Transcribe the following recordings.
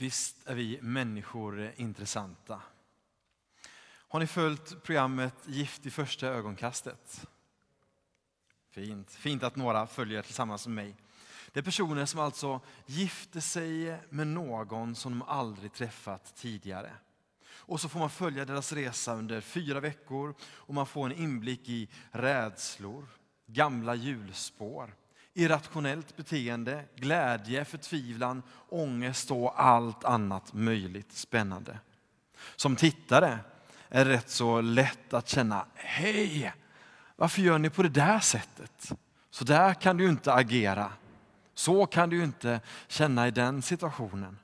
Visst är vi människor intressanta. Har ni följt programmet Gift i första ögonkastet? Fint. Fint att några följer tillsammans med mig. Det är personer som alltså gifter sig med någon som de aldrig träffat tidigare. Och så får man följa deras resa under fyra veckor och man får en inblick i rädslor, gamla hjulspår, irrationellt beteende, glädje, förtvivlan, ångest och allt annat möjligt spännande. Som tittare är det rätt så lätt att känna, hej, varför gör ni på det där sättet? Så där kan du inte agera. Så kan du inte känna i den situationen.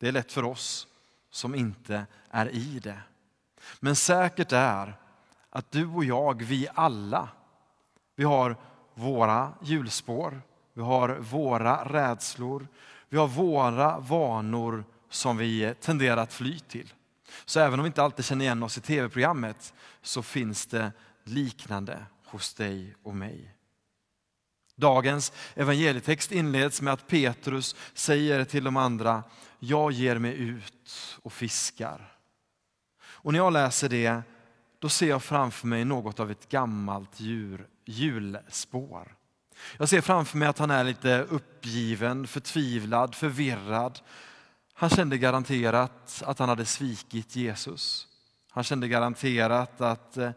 Det är lätt för oss som inte är i det. Men säkert är att du och jag, vi alla, vi har våra hjulspår, vi har våra rädslor, vi har våra vanor som vi tenderar att fly till. Så även om vi inte alltid känner igen oss i tv-programmet så finns det liknande hos dig och mig. Dagens evangelietext inleds med att Petrus säger till de andra, jag ger mig ut och fiskar. Och när jag läser det, då ser jag framför mig något av ett gammalt djur, hjulspår. Jag ser framför mig att han är lite uppgiven, förtvivlad, förvirrad. Han kände garanterat att han hade svikit Jesus. Han kände garanterat att eh,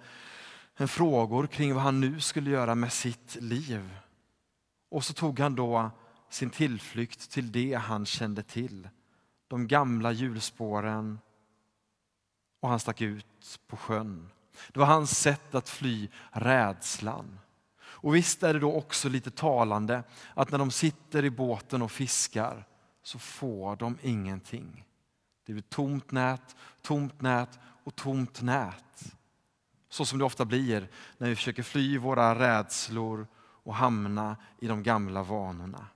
en frågor kring vad han nu skulle göra med sitt liv. Och så tog han då sin tillflykt till det han kände till. De gamla hjulspåren och han stack ut på sjön. Det var hans sätt att fly rädslan. Och visst är det då också lite talande att när de sitter i båten och fiskar så får de ingenting. Det blir tomt nät, tomt nät och tomt nät. Så som det ofta blir när vi försöker fly våra rädslor och hamna i de gamla vanorna.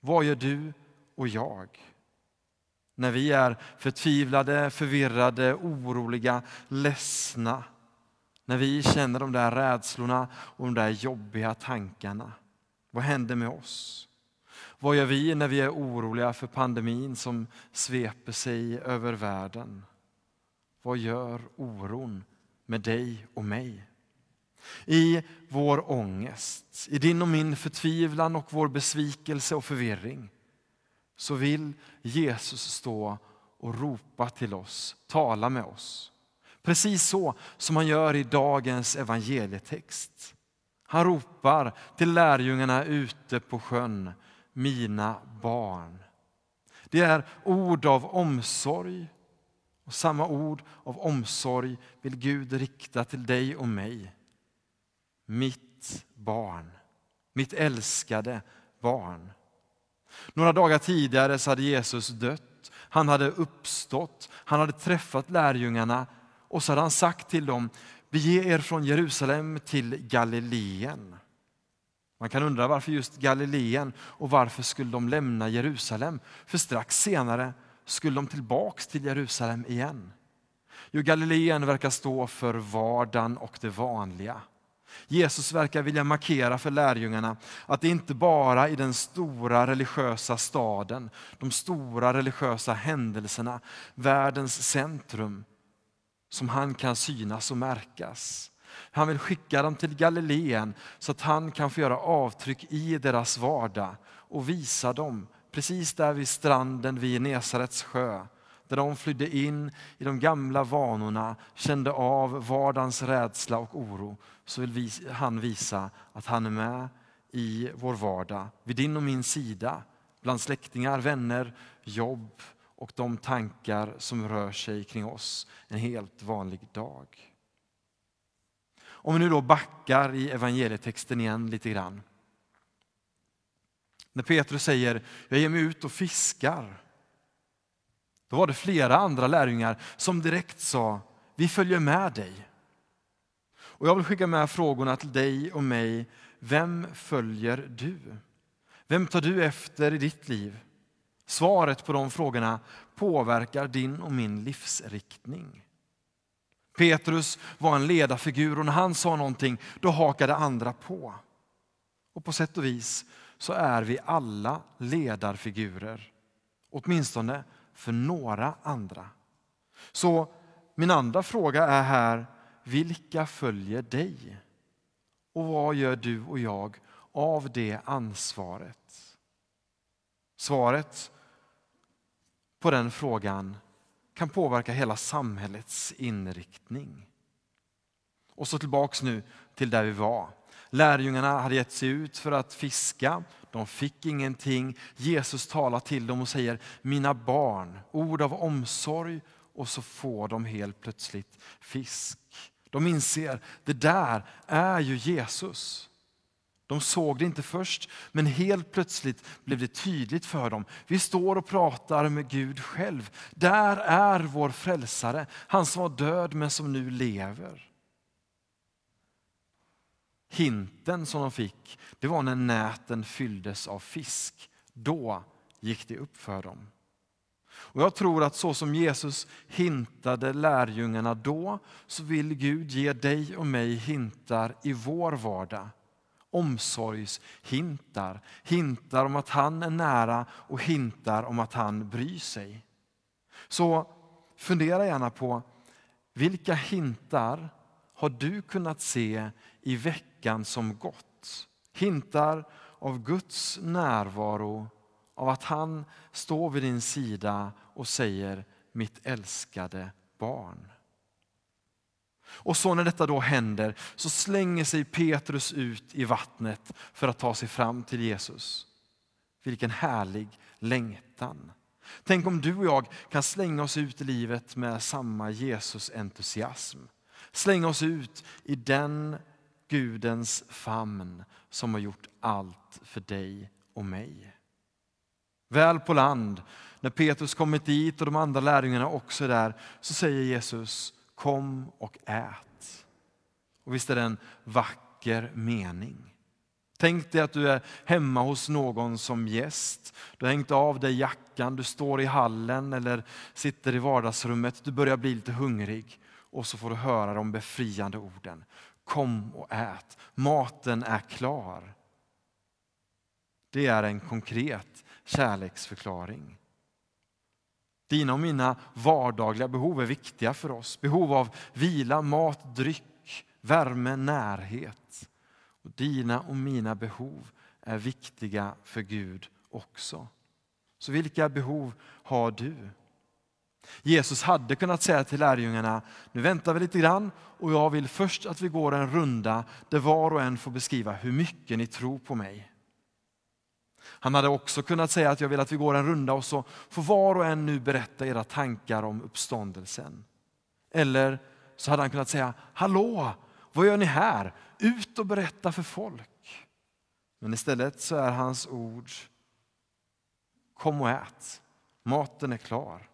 Vad gör du och jag? När vi är förtvivlade, förvirrade, oroliga, ledsna. När vi känner de där rädslorna och de där jobbiga tankarna. Vad händer med oss? Vad gör vi när vi är oroliga för pandemin som sveper sig över världen? Vad gör oron med dig och mig? I vår ångest, i din och min förtvivlan och vår besvikelse och förvirring så vill Jesus stå och ropa till oss, tala med oss. Precis så som han gör i dagens evangelietext. Han ropar till lärjungarna ute på sjön, mina barn. Det är ord av omsorg och samma ord av omsorg vill Gud rikta till dig och mig. Mitt barn, mitt älskade barn. Några dagar tidigare så hade Jesus dött, han hade uppstått, han hade träffat lärjungarna och så hade han sagt till dem, bege er från Jerusalem till Galileen. Man kan undra varför just Galileen och varför skulle de lämna Jerusalem? För strax senare skulle de tillbaks till Jerusalem igen. Jo, Galileen verkar stå för vardagen och det vanliga. Jesus verkar vilja markera för lärjungarna att det inte bara i den stora religiösa staden, de stora religiösa händelserna, världens centrum, som han kan synas och märkas. Han vill skicka dem till Galileen så att han kan få göra avtryck i deras vardag och visa dem precis där vid stranden vid Nesarets sjö där de flydde in i de gamla vanorna, kände av vardagens rädsla och oro, så vill han visa att han är med i vår vardag, vid din och min sida, bland släktingar, vänner, jobb och de tankar som rör sig kring oss en helt vanlig dag. Om vi nu då backar i evangelietexten igen lite grann. När Petrus säger, jag ger mig ut och fiskar. Då var det flera andra lärjungar som direkt sa, vi följer med dig. Och jag vill skicka med frågorna till dig och mig. Vem följer du? Vem tar du efter i ditt liv? Svaret på de frågorna påverkar din och min livsriktning. Petrus var en ledarfigur och när han sa någonting då hakade andra på. Och på sätt och vis så är vi alla ledarfigurer. Åtminstone för några andra. Så min andra fråga är här, vilka följer dig? Och vad gör du och jag av det ansvaret? Svaret på den frågan kan påverka hela samhällets inriktning. Och så tillbaks nu till där vi var. Lärjungarna hade gett sig ut för att fiska. De fick ingenting. Jesus talar till dem och säger, mina barn, ord av omsorg och så får de helt plötsligt fisk. De inser, det där är ju Jesus. De såg det inte först, men helt plötsligt blev det tydligt för dem. Vi står och pratar med Gud själv. Där är vår frälsare, han som var död men som nu lever. Hinten som de fick, det var när näten fylldes av fisk. Då gick det upp för dem. Och Jag tror att så som Jesus hintade lärjungarna då, så vill Gud ge dig och mig hintar i vår vardag. Omsorgshintar, hintar om att han är nära och hintar om att han bryr sig. Så fundera gärna på vilka hintar har du kunnat se i veckan som gått? Hintar av Guds närvaro, av att han står vid din sida och säger mitt älskade barn. Och så när detta då händer så slänger sig Petrus ut i vattnet för att ta sig fram till Jesus. Vilken härlig längtan. Tänk om du och jag kan slänga oss ut i livet med samma Jesus-entusiasm. Slänga oss ut i den Gudens famn som har gjort allt för dig och mig. Väl på land, när Petrus kommit dit och de andra lärjungarna också är där, så säger Jesus kom och ät. Och visst är det en vacker mening. Tänk dig att du är hemma hos någon som gäst. Du har hängt av dig jackan, du står i hallen eller sitter i vardagsrummet. Du börjar bli lite hungrig och så får du höra de befriande orden. Kom och ät, maten är klar. Det är en konkret kärleksförklaring. Dina och mina vardagliga behov är viktiga för oss. Behov av vila, mat, dryck, värme, närhet. Och dina och mina behov är viktiga för Gud också. Så vilka behov har du? Jesus hade kunnat säga till lärjungarna, nu väntar vi lite grann och jag vill först att vi går en runda där var och en får beskriva hur mycket ni tror på mig. Han hade också kunnat säga att jag vill att vi går en runda och så får var och en nu berätta era tankar om uppståndelsen. Eller så hade han kunnat säga, hallå, vad gör ni här? Ut och berätta för folk. Men istället så är hans ord, kom och ät, maten är klar.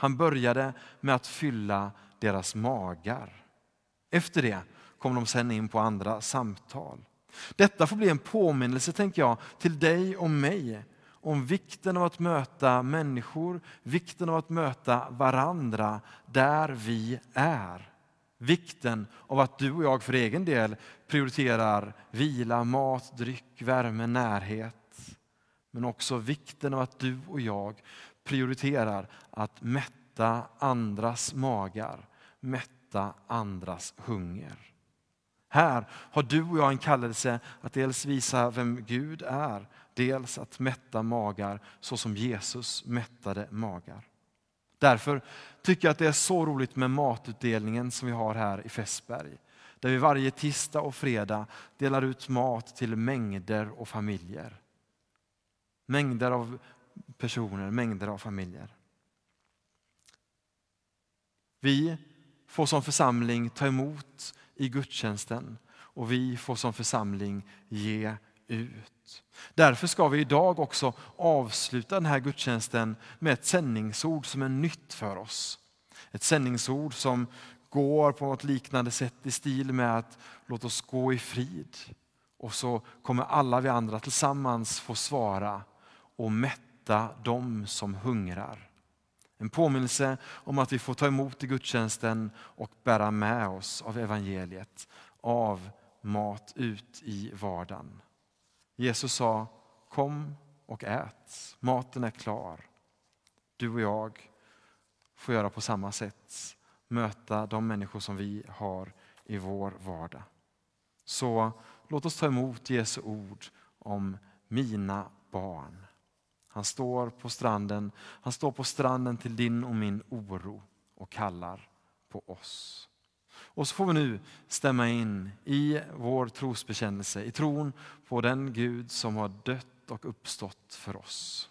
Han började med att fylla deras magar. Efter det kom de sen in på andra samtal. Detta får bli en påminnelse, tänker jag, till dig och mig om vikten av att möta människor, vikten av att möta varandra där vi är. Vikten av att du och jag för egen del prioriterar vila, mat, dryck, värme, närhet. Men också vikten av att du och jag prioriterar att mätta andras magar, mätta andras hunger. Här har du och jag en kallelse att dels visa vem Gud är, dels att mätta magar så som Jesus mättade magar. Därför tycker jag att det är så roligt med matutdelningen som vi har här i Fässberg. Där vi varje tisdag och fredag delar ut mat till mängder och familjer. Mängder av personer, mängder av familjer. Vi får som församling ta emot i gudstjänsten och vi får som församling ge ut. Därför ska vi idag också avsluta den här gudstjänsten med ett sändningsord som är nytt för oss. Ett sändningsord som går på något liknande sätt i stil med att låt oss gå i frid. Och så kommer alla vi andra tillsammans få svara och mätta mätta dem som hungrar. En påminnelse om att vi får ta emot i gudstjänsten och bära med oss av evangeliet, av mat ut i vardagen. Jesus sa, kom och ät. Maten är klar. Du och jag får göra på samma sätt. Möta de människor som vi har i vår vardag. Så låt oss ta emot Jesu ord om mina barn. Han står på stranden, han står på stranden till din och min oro och kallar på oss. Och så får vi nu stämma in i vår trosbekännelse, i tron på den Gud som har dött och uppstått för oss.